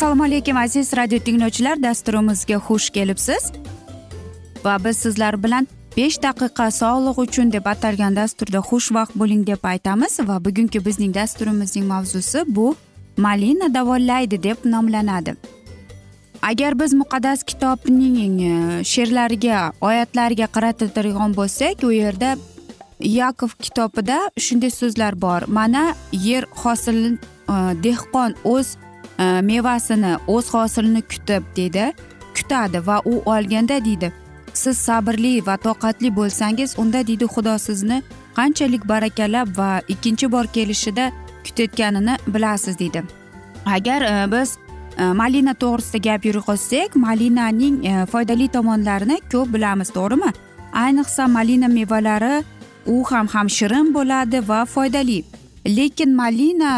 assalomu alaykum aziz radio tinglovchilar. Dasturimizga xush kelibsiz. Va biz sizlar bilan besh daqiqa sog'liq uchun deb atalgan dasturda xushvaqt bo'ling deb aytamiz. Va bugungi bizning dasturimizning mavzusi bu malina davolaydi deb nomlanadi. Agar biz muqaddas kitobning e, she'rlariga oyatlariga qaratadigan bo'lsak u yerda yakov kitobida shunday so'zlar bor. Mana yer hosilini e, dehqon o'z e, mevasini o'z hosilini kutib deydi. Kutadi va u olganda deydi siz sabrli va toqatli bo'lsangiz unda deydi xudo sizni qanchalik barakalab va ikkinchi bor kelishida kutayotganini bilasiz deydi. Agar biz Э, malina to'g'risida gap yurg'izsak malinaning э, foydali tomonlarini ko'p bilamiz to'g'rimi? Ayniqsa malina mevalari u ham ham shirin bo'ladi va foydali. Lekin malina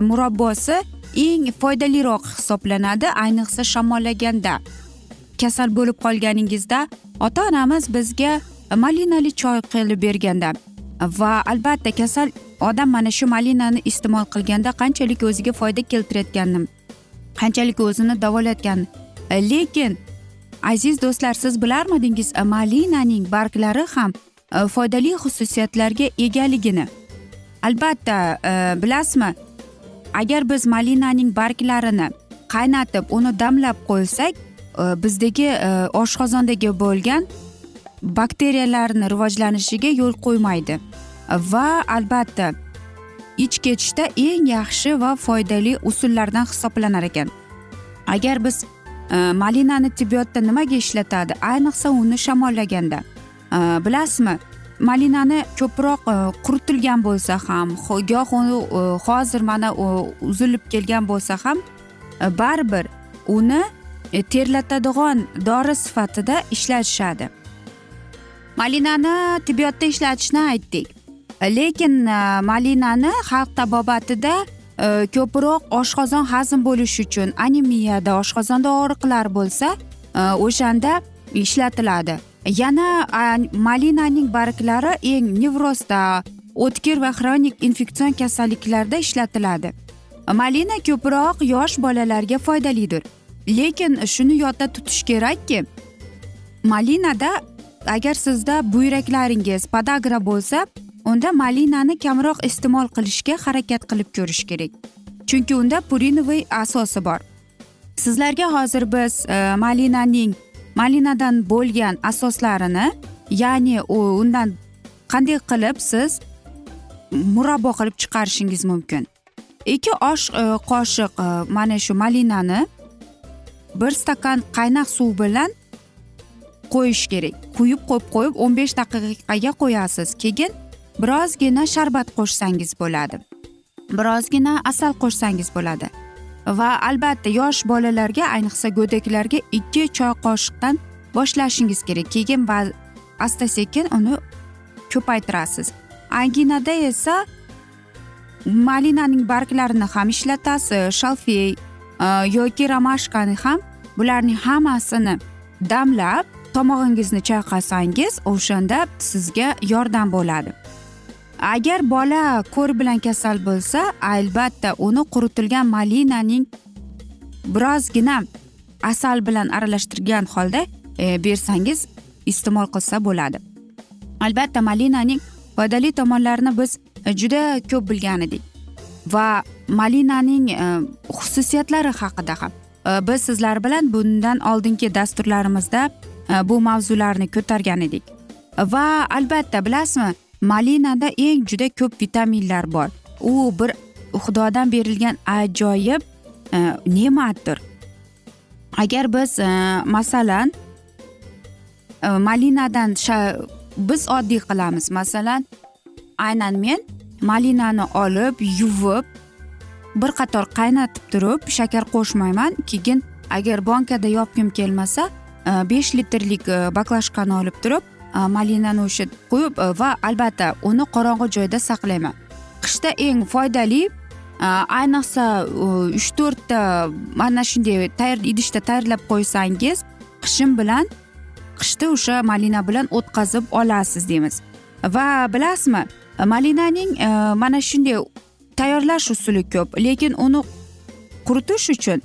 murabbosi eng foydaliroq hisoblanadi ayniqsa shamollaganda. Kasal bo'lib qolganingizda ota onamiz bizga malinali choy qilib berganda va albatta kasal odam mana shu malinani iste'mol qilganda qanchalik o'ziga foyda keltirayotganini qanchalik o'zini davolayotgan e, lekin aziz do'stlar siz bilarmidingiz e, malinaning barglari ham e, foydali xususiyatlarga egaligini. Albatta bilasizmi agar biz malinaning barglarini qaynatib uni damlab qo'ysak bizdagi oshqozondagi bo'lgan bakteriyalarni rivojlanishiga yo'l qo'ymaydi. Va albatta ich ketishda eng yaxshi va foydali usullardan hisoblanar ekan. Agar biz e, malinani tibbiyotda nimaga ishlatadi? Ayniqsa uni shamollaganda. E, bilasizmi malinani ko'proq e, quritilgan bo'lsa ham goh uni e, hozir mana uzilib kelgan bo'lsa ham e, baribir uni e, terlatadigan dori sifatida ishlatishadi. Malinani tibbiyotda ishlatishni aytdik. Lekin e, malinani xalq tabobatida e, ko'proq oshqozon hazm bo'lishi uchun anemiyada oshqozonda og'riqlar bo'lsa e, o'shanda ishlatiladi. Yana malinaning barglari eng nevrozda o'tkir va xronik infeksion kasalliklarda ishlatiladi. Malina ko'proq yosh bolalarga foydalidir. Lekin shuni yodda tutish kerakki malinada agar sizda buyraklaringiz podagra bo'lsa unda malinani kamroq iste'mol qilishga harakat qilib ko'rish kerak. Chunki unda purinoviy asosi bor. Sizlarga hozir biz e, malinaning malinadan bo'lgan asoslarini ya'ni u undan qanday qilib siz murabbo qilib chiqarishingiz mumkin? Ikki osh e, qoshiq e, mana shu malinani bir stakan qaynoq suv bilan qo'yish kerak. Quyib qo'yib qo'yib o'n besh daqiqaga qo'yasiz. Keyin birozgina sharbat qo'shsangiz bo'ladi. Birozgina asal qo'shsangiz bo'ladi. Va albatta yosh bolalarga ayniqsa go'daklarga ikki choy qoshiqdan boshlashingiz kerak. Keyin va asta sekin uni ko'paytirasiz. Anginada esa malinaning barglarini ham ishlatasiz shalfey yoki ramashkani ham bularning hammasini damlab tomog'ingizni chayqasangiz o'shanda sizga yordam bo'ladi. Agar bola ko'r bilan kasal bo'lsa albatta uni quritilgan malinaning birozgina asal bilan aralashtirgan holda e, bersangiz iste'mol qilsa bo'ladi. Albatta malinaning foydali tomonlarini biz e, juda ko'p bilgan edik va malinaning e, xususiyatlari haqida ham. E, biz sizlar bilan bundan oldingi dasturlarimizda e, bu mavzularni ko'targan edik. Va albatta bilasizmi malinada eng juda ko'p vitaminlar bor. U bir xudodan berilgan ajoyib e, ne'matdir. Agar biz e, masalan e, malinadan biz oddiy qilamiz. Masalan aynan men malinani olib yuvib bir qator qaynatib turib shakar qo'shmayman. Keyin agar bonkada yopgim kelmasa besh litrlik baklashkani olib turib malinani o'sha qo'yib va albatta uni qorong'i joyda saqlayman qishda eng foydali ayniqsa uch to'rtta mana shunday tayyor idishda tayyorlab qo'ysangiz qishim bilan qishda o'sha malina bilan o'tkazib olasiz deymiz va bilasizmi malinaning mana shunday tayyorlash usuli ko'p lekin uni quritish uchun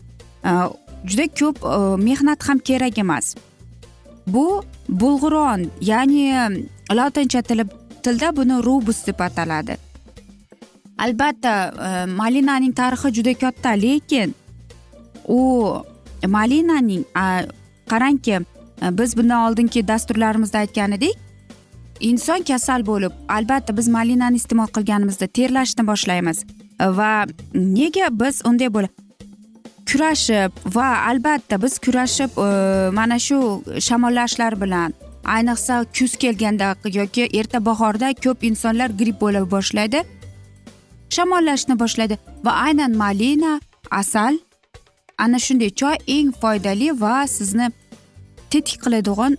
juda ko'p mehnat ham kerak emas bu bulg'uron ya'ni lotincha tilda buni rubus deb ataladi. Albatta e, malinaning tarixi juda katta lekin u malinaning qarangki e, biz bundan oldingi dasturlarimizda aytgan edik inson kasal bo'lib albatta biz malinani iste'mol qilganimizda terlashni boshlaymiz. Va nega biz unday bo'lib kurashib va albatta biz kurashib e, mana shu shamollashlar bilan ayniqsa kuz kelganda yoki erta bahorda ko'p insonlar gripp bo'la boshlaydi shamollashni boshlaydi va aynan malina asal ana shunday choy eng foydali va sizni tetik qiladigan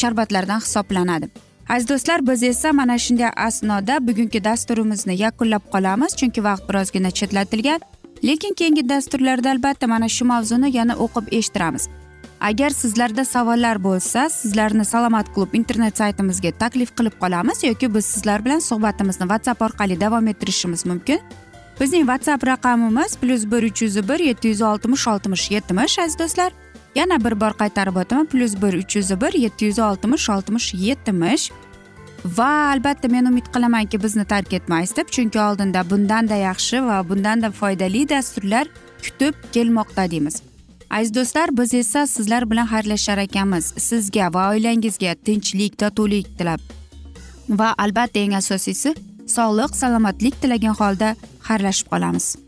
sharbatlardan hisoblanadi. Aziz do'stlar biz esa mana shunday asnoda bugungi dasturimizni yakunlab qolamiz chunki vaqt birozgina chetlatilgan. Lekin keyingi dasturlarda albatta mana shu mavzuni yana o'qib eshittiramiz. Agar sizlarda savollar bo'lsa sizlarni salomat klub internet saytimizga taklif qilib qolamiz yoki biz sizlar bilan suhbatimizni whatsapp orqali davom ettirishimiz mumkin. Bizning whatsapp raqamimiz plyus bir uch yuz bir yetti yuz oltmish oltmish yetmish aziz do'stlar. Yana bir bor qaytarib o'taman plyus bir uch yuz bir yetti yuz oltmish oltmish yetmish va albatta men umid qilamanki bizni tark etmaysiz deb chunki oldinda bundanda yaxshi va bundanda foydali dasturlar kutib kelmoqda deymiz. Aziz do'stlar biz esa sizlar bilan xayrlashar ekanmiz. Sizga va oilangizga tinchlik totuvlik tilab. Va albatta eng asosiysi sog'lik salomatlik tilagan holda xayrlashib qolamiz.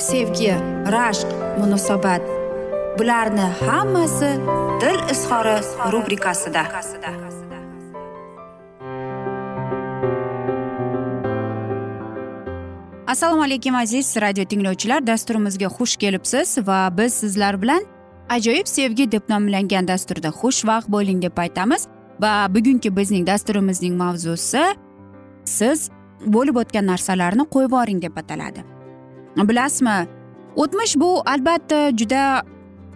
sevgi rashq munosabat. Bularni hammasi dil izhori rubrikasida. Assalomu alaykum aziz radio tinglovchilar. Dasturimizga xush kelibsiz va biz sizlar bilan ajoyib sevgi deb nomlangan dasturda xushvaqt bo'ling deb aytamiz. Va bugungi bizning dasturimizning mavzusi siz bo'lib o'tgan narsalarni qo'yib yuboring deb ataladi. Bilasizmi? O'tmish bu albatta juda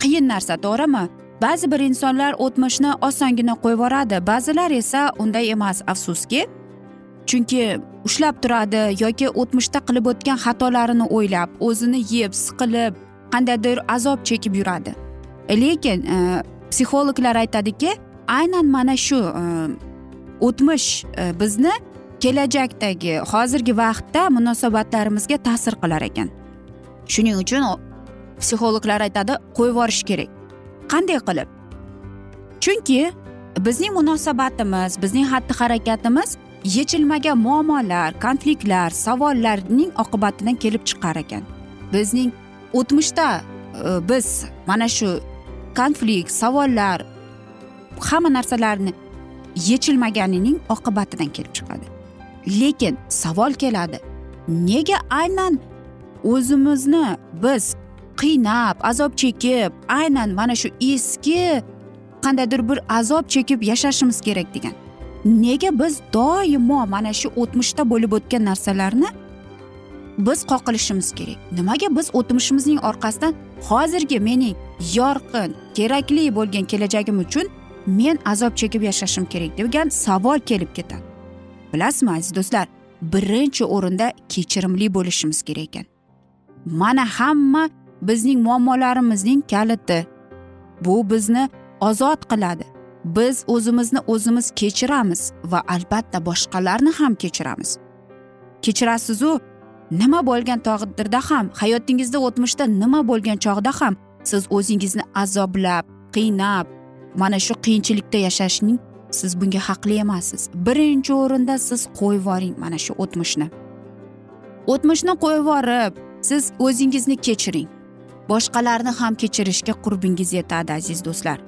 qiyin narsa to'g'rimi? Ba'zi bir insonlar o'tmishni osongina qo'yib yuboradi ba'zilar esa unday emas afsuski. Chunki ushlab turadi yoki o'tmishda qilib o'tgan xatolarini o'ylab o'zini yeb siqilib qandaydir azob chekib yuradi. Lekin e, psixologlar aytadiki aynan mana shu e, o'tmish e, bizni kelajakdagi hozirgi vaqtda munosabatlarimizga ta'sir qilar ekan. Shuning uchun psixologlar aytadi qo'yib yuborish kerak. Qanday qilib? Chunki bizning munosabatimiz bizning xatti harakatimiz yechilmagan muammolar konfliktlar savollarning oqibatidan kelib chiqar ekan. Bizning o'tmishda e, biz mana shu konflikt savollar hamma narsalarni yechilmaganining oqibatidan kelib chiqadi. Lekin savol keladi. Nega aynan o'zimizni biz qiynab azob chekib aynan mana shu eski qandaydir bir azob chekib yashashimiz kerak degan. Nega biz doimo mana shu o'tmishda bo'lib o'tgan narsalarni biz qoqilishimiz kerak? Nimaga biz o'tmishimizning orqasidan hozirgi mening yorqin kerakli bo'lgan kelajagim uchun men azob chekib yashashim kerak degan savol kelib ketadi. Bilasizmi aziz do'stlar? Birinchi o'rinda kechirimli bo'lishimiz kerak ekan. Mana hamma bizning muammolarimizning kaliti. Bu bizni ozod qiladi. Biz o'zimizni o'zimiz kechiramiz va albatta boshqalarni ham kechiramiz. Kechirasizu nima bo'lgan taqdirda ham hayotingizda o'tmishda nima bo'lgan chog'da ham siz o'zingizni azoblab qiynab mana shu qiyinchilikda yashashning siz bunga haqli emassiz. Birinchi o'rinda siz qo'yib yuboring mana shu o'tmishni. O'tmishni qo'yib yuborib siz o'zingizni kechiring. Boshqalarni ham kechirishga qurbingiz yetadi aziz do'stlar.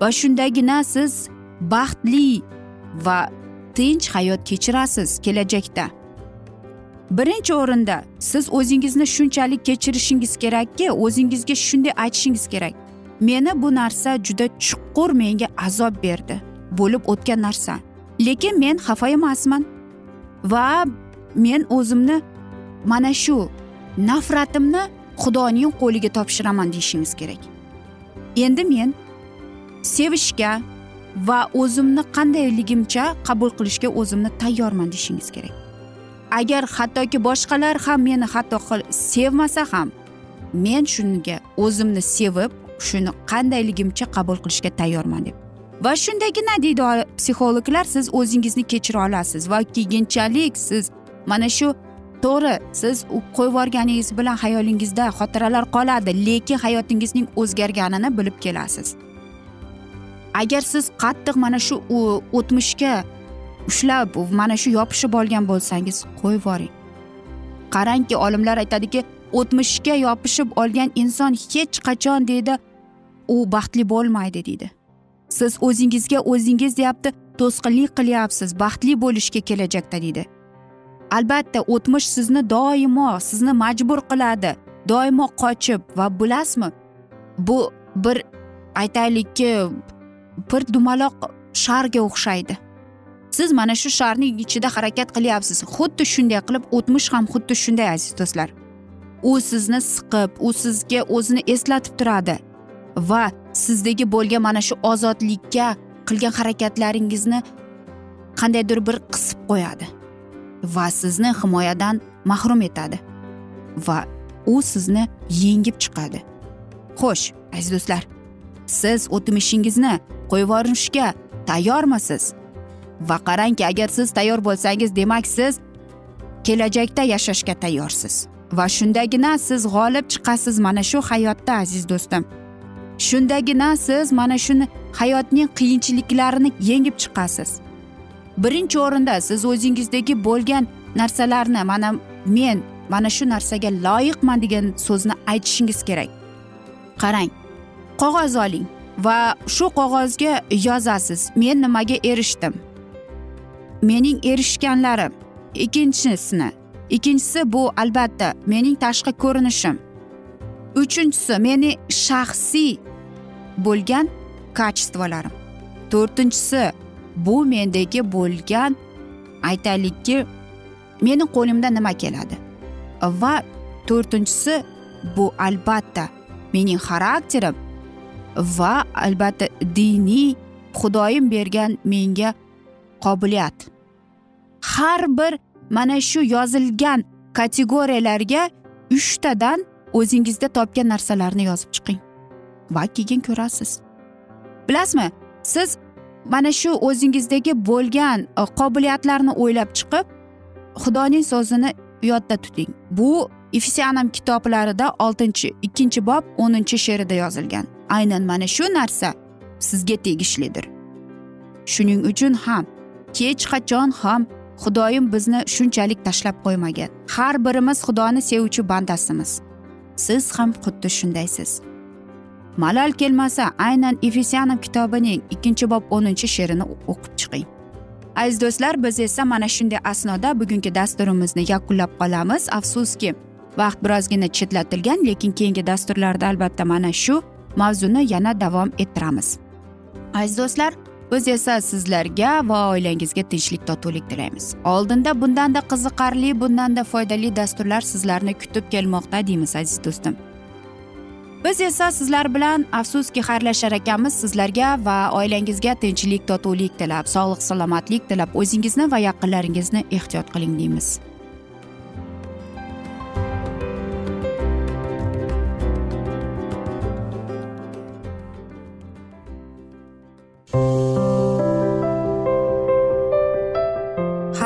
Va shundagina siz baxtli va tinch hayot kechirasiz kelajakda. Birinchi o'rinda siz o'zingizni shunchalik kechirishingiz kerakki o'zingizga shunday aytishingiz kerak. Meni bu narsa juda chuqur menga azob berdi. Bo'lib o'tgan narsa. Lekin men xafa emasman va men o'zimni mana shu nafratimni xudoning qo'liga topshiraman deyishingiz kerak. Endi men sevishga va o'zimni qandayligimcha qabul qilishga o'zimni tayyorman deyishingiz kerak. Agar hattoki boshqalar ham meni hatto sevmasa ham men shunga o'zimni sevib shuni qandayligimcha qabul qilishga tayyorman deb va shundagina deydi psixologlar siz o'zingizni kechira olasiz va keyinchalik siz mana shu to'g'ri siz qo'yib yuborganingiz bilan xayolingizda xotiralar qoladi lekin hayotingizning o'zgarganini bilib kelasiz. Agar siz qattiq mana shu o'tmishga ushlab mana shu yopishib olgan bo'lsangiz qo'yib yuboring. Qarangki olimlar aytadiki o'tmishga yopishib olgan inson hech qachon deydi u baxtli bo'lmaydi deydi. Siz o'zingizga o'zingiz deyapti to'sqinlik qilyapsiz baxtli bo'lishga kelajakda deydi albatta o'tmish sizni doimo sizni majbur qiladi doimo qochib va bilasizmi bu bir aytaylikki bir dumaloq sharga o'xshaydi. Siz mana shu sharning ichida harakat qilyapsiz. Xuddi shunday qilib o'tmish ham xuddi shunday aziz do'stlar. U sizni siqib u sizga o'zini eslatib turadi va sizdagi bo'lgan mana shu ozodlikka qilgan harakatlaringizni qandaydir bir qisib qo'yadi va sizni himoyadan mahrum etadi va u sizni yengib chiqadi. Xo'sh aziz do'stlar siz o'tmishingizni qo'yib yuborishga tayyormisiz? Va qarangki agar siz tayyor bo'lsangiz demak siz kelajakda yashashga tayyorsiz. Va shundagina siz g'olib chiqasiz mana shu hayotda aziz do'stim. Shundagina siz mana shuni hayotning qiyinchiliklarini yengib chiqasiz. Birinchi o'rinda siz o'zingizdagi bo'lgan narsalarni mana men mana shu narsaga loyiqman degan so'zni aytishingiz kerak. Qarang qog'oz oling va shu qog'ozga yozasiz men nimaga erishdim? Mening erishganlarim ikkinchisini. Ikkinchisi bu albatta mening tashqi ko'rinishim. Uchinchisi meni shaxsiy bo'lgan kачестволарim to'rtinchisi bu mendagi bo'lgan aytaylikki meni qo'limdan nima keladi? Va to'rtinchisi bu albatta mening xarakterim va albatta diniy xudoyim bergan menga qobiliyat. Har bir mana shu yozilgan kategoriyalarga uchtadan o'zingizda topgan narsalarni yozib chiqing. Va keyin ko'rasiz. Bilasizmi siz mana shu o'zingizdagi bo'lgan e, qobiliyatlarni o'ylab chiqib xudoning so'zini yodda tuting. Bu efesianam kitoblarida oltinchi ikkinchi bob o'ninchi she'rida yozilgan. Aynan mana shu narsa sizga tegishlidir. Shuning uchun ham hech qachon ham xudoyim bizni shunchalik tashlab qo'ymagan. Har birimiz xudoni sevuvchi bandasimiz. Siz ham xuddi shundaysiz. Malol kelmasa aynan efesyanim kitobining ikkinchi bob o'ninchi she'rini o'qib chiqing. Aziz do'stlar biz esa mana shunday asnoda bugungi dasturimizni yakunlab qolamiz. Afsuski vaqt birozgina chetlatilgan lekin keyingi dasturlarda albatta mana shu mavzuni yana davom ettiramiz. Aziz do'stlar biz esa sizlarga va oilangizga tinchlik totuvlik tilaymiz. Oldinda bundanda qiziqarli bundanda foydali dasturlar sizlarni kutib kelmoqda deymiz aziz do'stim. Biz esa sizlar bilan afsuski xayrlashar ekanmiz sizlarga va oilangizga tinchlik totuvlik tilab sog'lik salomatlik tilab o'zingizni va yaqinlaringizni ehtiyot qiling deymiz.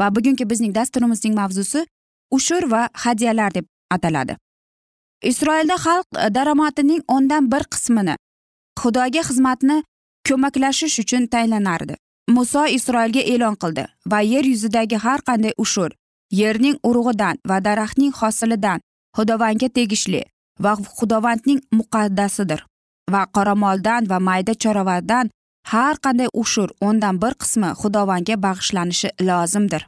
Va bugungi bizning dasturimizning mavzusi ushur va hadyalar deb ataladi. Isroilda xalq daromadining o'ndan bir qismini xudoga xizmatni ko'maklashish uchun tayinlanardi. Muso isroilga e'lon qildi va yer yuzidagi har qanday ushur yerning urug'idan va daraxtning hosilidan xudovandga tegishli va xudovandning muqaddasidir va qoramoldan va mayda choravardan har qanday ushur o'ndan bir qismi xudovanga bag'ishlanishi lozimdir.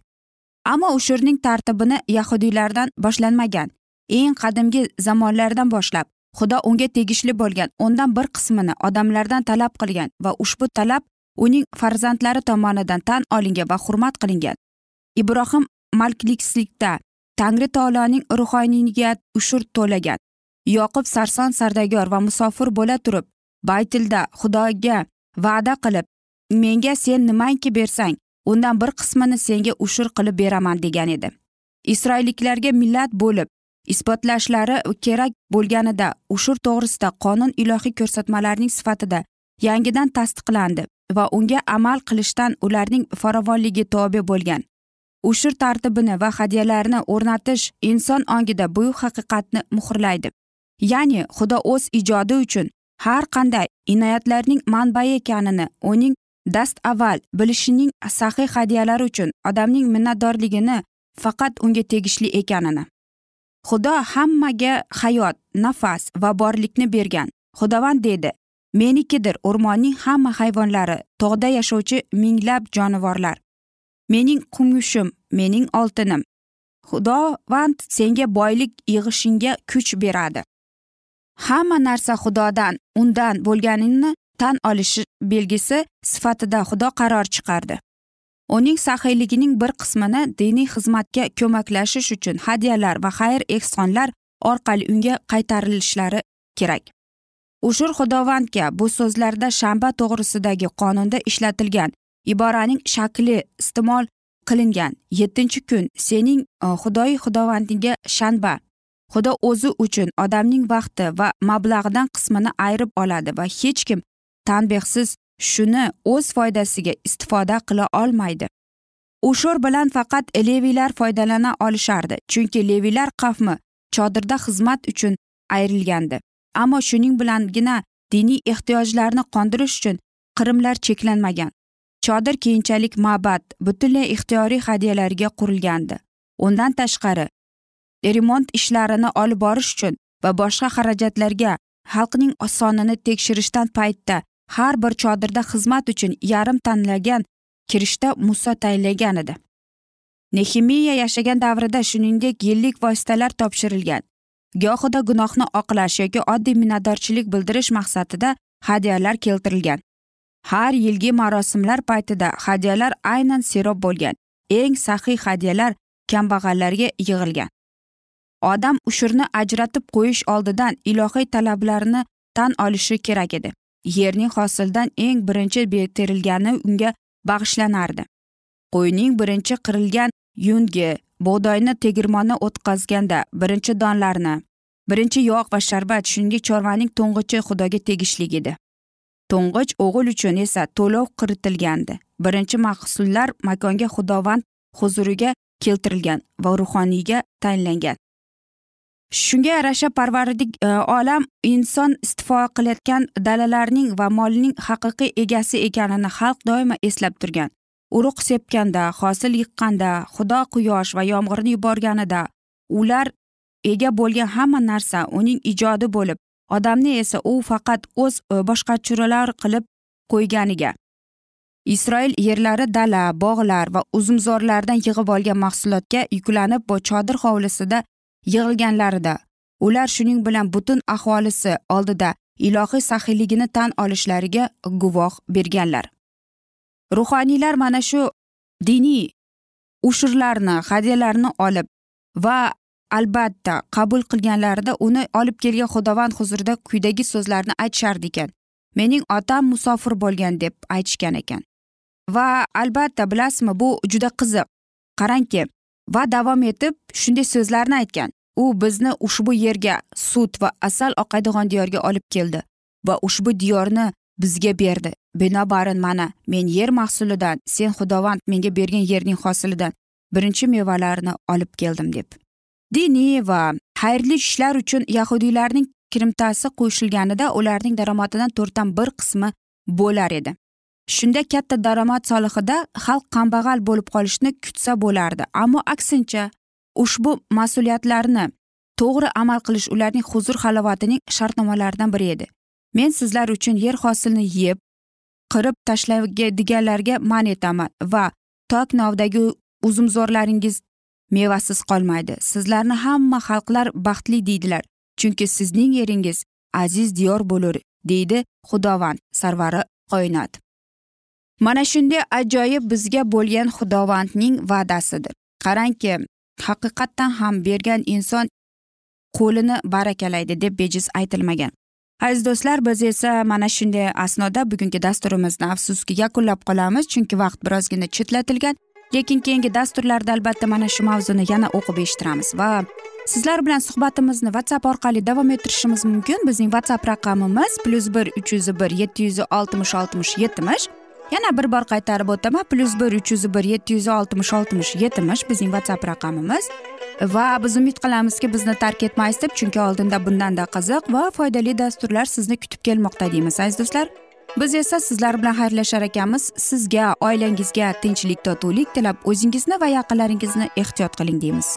Ammo ushurning tartibini yahudiylardan boshlanmagan eng qadimgi zamonlardan boshlab xudo unga tegishli bo'lgan o'ndan bir qismini odamlardan talab qilgan va ushbu talab uning farzandlari tomonidan tan olingan va hurmat qilingan. Ibrohim malkliklikda tangri taoloning ruhoniyga ushur to'lagan. Yoqub sarson sardayor va musofir bo'la turib baytilda xudoga va'da qilib menga sen nimangki bersang undan bir qismini senga ushur qilib beraman degan edi. Isroilliklarga millat bo'lib isbotlashlari kerak bo'lganida ushur to'g'risida qonun ilohiy ko'rsatmalarning sifatida yangidan tasdiqlandi va unga amal qilishdan ularning farovonligi tobe bo'lgan. Ushur tartibini va hadyalarni o'rnatish inson ongida buyuk haqiqatni muhrlaydi. Ya'ni xudo o'z ijodi uchun har qanday inoyatlarning manbai ekanini uning dast avval bilishining sahiy hadyalari uchun odamning minnatdorligini faqat unga tegishli ekanini. Xudo hammaga hayot nafas va borlikni bergan. Xudovand deydi menikidir o'rmonning hamma hayvonlari tog'da yashovchi minglab jonivorlar. Mening kumushim mening oltinim. Xudovand senga boylik yig'ishingga kuch beradi. Hamma narsa xudodan undan bo'lganini tan olish belgisi sifatida xudo qaror chiqardi. Uning saxiyligining bir qismini diniy xizmatga ko'maklashish uchun hadyalar va xayr ehsonlar orqali unga qaytarilishlari kerak. Ushur xudovandga bu so'zlarda shanba to'g'risidagi qonunda ishlatilgan iboraning shakli iste'mol qilingan. Yettinchi kun sening e, xudoyi xudovandingga shanba xudo o'zi uchun odamning vaqti va mablag'idan qismini ayirib oladi va hech kim tanbehsiz shuni o'z foydasiga istifoda qila olmaydi. Ushur bilan faqat leviylar foydalana olishardi chunki leviylar qavmi chodirda xizmat uchun ayrilgandi. Ammo shuning bilangina diniy ehtiyojlarni qondirish uchun qirimlar cheklanmagan. Chodir keyinchalik ma'bad butunlay ixtiyoriy hadyalarga qurilgandi. Undan tashqari remont ishlarini olib borish uchun va boshqa xarajatlarga xalqning sonini tekshirishdan paytda har bir chodirda xizmat uchun yarim tanlagan kirishda muso tayinlagan edi. Nehimiya yashagan davrida shuningdek yillik vositalar topshirilgan. Gohida gunohni oqlash yoki oddiy minnatdorchilik bildirish maqsadida hadyalar keltirilgan. Har yilgi marosimlar paytida hadyalar aynan serob bo'lgan. Eng saxiy hadyalar kambag'allarga yig'ilgan. Odam ushurni ajratib qo'yish oldidan ilohiy talablarni tan olishi kerak edi. Yerning hosildan eng birinchi terilgani unga bag'ishlanardi. Qo'yning birinchi qirilgan yungi bug'doyni tegirmonda o'tkazganda birinchi donlarni birinchi yog' va sharbat shuningdek chorvaning to'ng'ichi xudoga tegishli edi. To'ng'ich o'g'il uchun esa to'lov kiritilgandi. Birinchi mahsullar makonga xudovand huzuriga keltirilgan va ruhoniyga tayinlangan. Shunga yarasha parvardik e, olam inson istifo qilayotgan dalalarning va molning haqiqiy egasi ekanini xalq doimo eslab turgan. Urug' sepganda hosil yiqqanda xudo quyosh va yomg'irni yuborganida ular ega bo'lgan hamma narsa uning ijodi bo'lib odamni esa u faqat o'z e, qilib qo'yganiga. Isroil yerlari dala bog'lar va uzumzorlardan yig'ib olgan mahsulotga yuklanib chodir hovlisida yig'ilganlarida. Ular shuning bilan butun aholisi oldida ilohiy saxiyligini tan olishlariga guvoh berganlar. Ruhoniylar mana shu diniy ushurlarni hadyalarni olib va albatta qabul qilganlarida uni olib kelgan xudovand huzurida quyidagi so'zlarni aytishardi ekan. Mening otam musofir bo'lgan deb aytishgan ekan. Va albatta bilasizmi bu juda qiziq. Qarangki va davom etib shunday so'zlarni aytgan. U bizni ushbu yerga sut va asal oqadigan diyorga olib keldi va ushbu diyorni bizga berdi. Binobarin mana men yer mahsulidan sen xudovand menga bergan yerning hosilidan birinchi mevalarini olib keldim deb. Diniy va xayrli ishlar uchun yahudiylarning kirimtasi qo'shilganida ularning daromadidan to'rtdan bir qismi bo'lar edi. Shunda katta daromad solihida xalq kambag'al bo'lib qolishni kutsa bo'lardi. Ammo aksincha ushbu mas'uliyatlarni to'g'ri amal qilish ularning huzur halovatining shartnomalaridan biri edi. Men sizlar uchun yer hosilini yeb qirib tashladiganlarga man etaman va tok novdagi uzumzorlaringiz mevasiz qolmaydi. Sizlarni hamma xalqlar baxtli deydilar chunki sizning yeringiz aziz diyor bo'lur deydi xudovand sarvari qoinat mana shunday ajoyib bizga bo'lgan xudovandning va'dasidir. Qarangki haqiqatdan ham bergan inson qo'lini barakalaydi deb bejiz aytilmagan. Aziz do'stlar biz esa mana shunday asnoda bugungi dasturimizni afsuski yakunlab qolamiz chunki vaqt birozgina chetlatilgan. Lekin keyingi dasturlarda albatta mana shu mavzuni yana o'qib eshittiramiz va sizlar bilan suhbatimizni whatsapp orqali davom ettirishimiz mumkin. Bizning whatsapp raqamimiz plyus bir uch yuz bir yetti yuz oltmish oltmish yetmish yana bir bor qaytarib o'taman. Plyus bir uch yuz bir yetti yuz oltmish oltmish yetmish bizning whatsapp raqamimiz. Va biz umid qilamizki bizni tark etmaysiz deb chunki oldinda bundanda qiziq va foydali dasturlar sizni kutib kelmoqda deymiz aziz do'stlar. Biz esa sizlar bilan xayrlashar ekanmiz. Sizga oilangizga tinchlik totuvlik tilab o'zingizni va yaqinlaringizni ehtiyot qiling deymiz.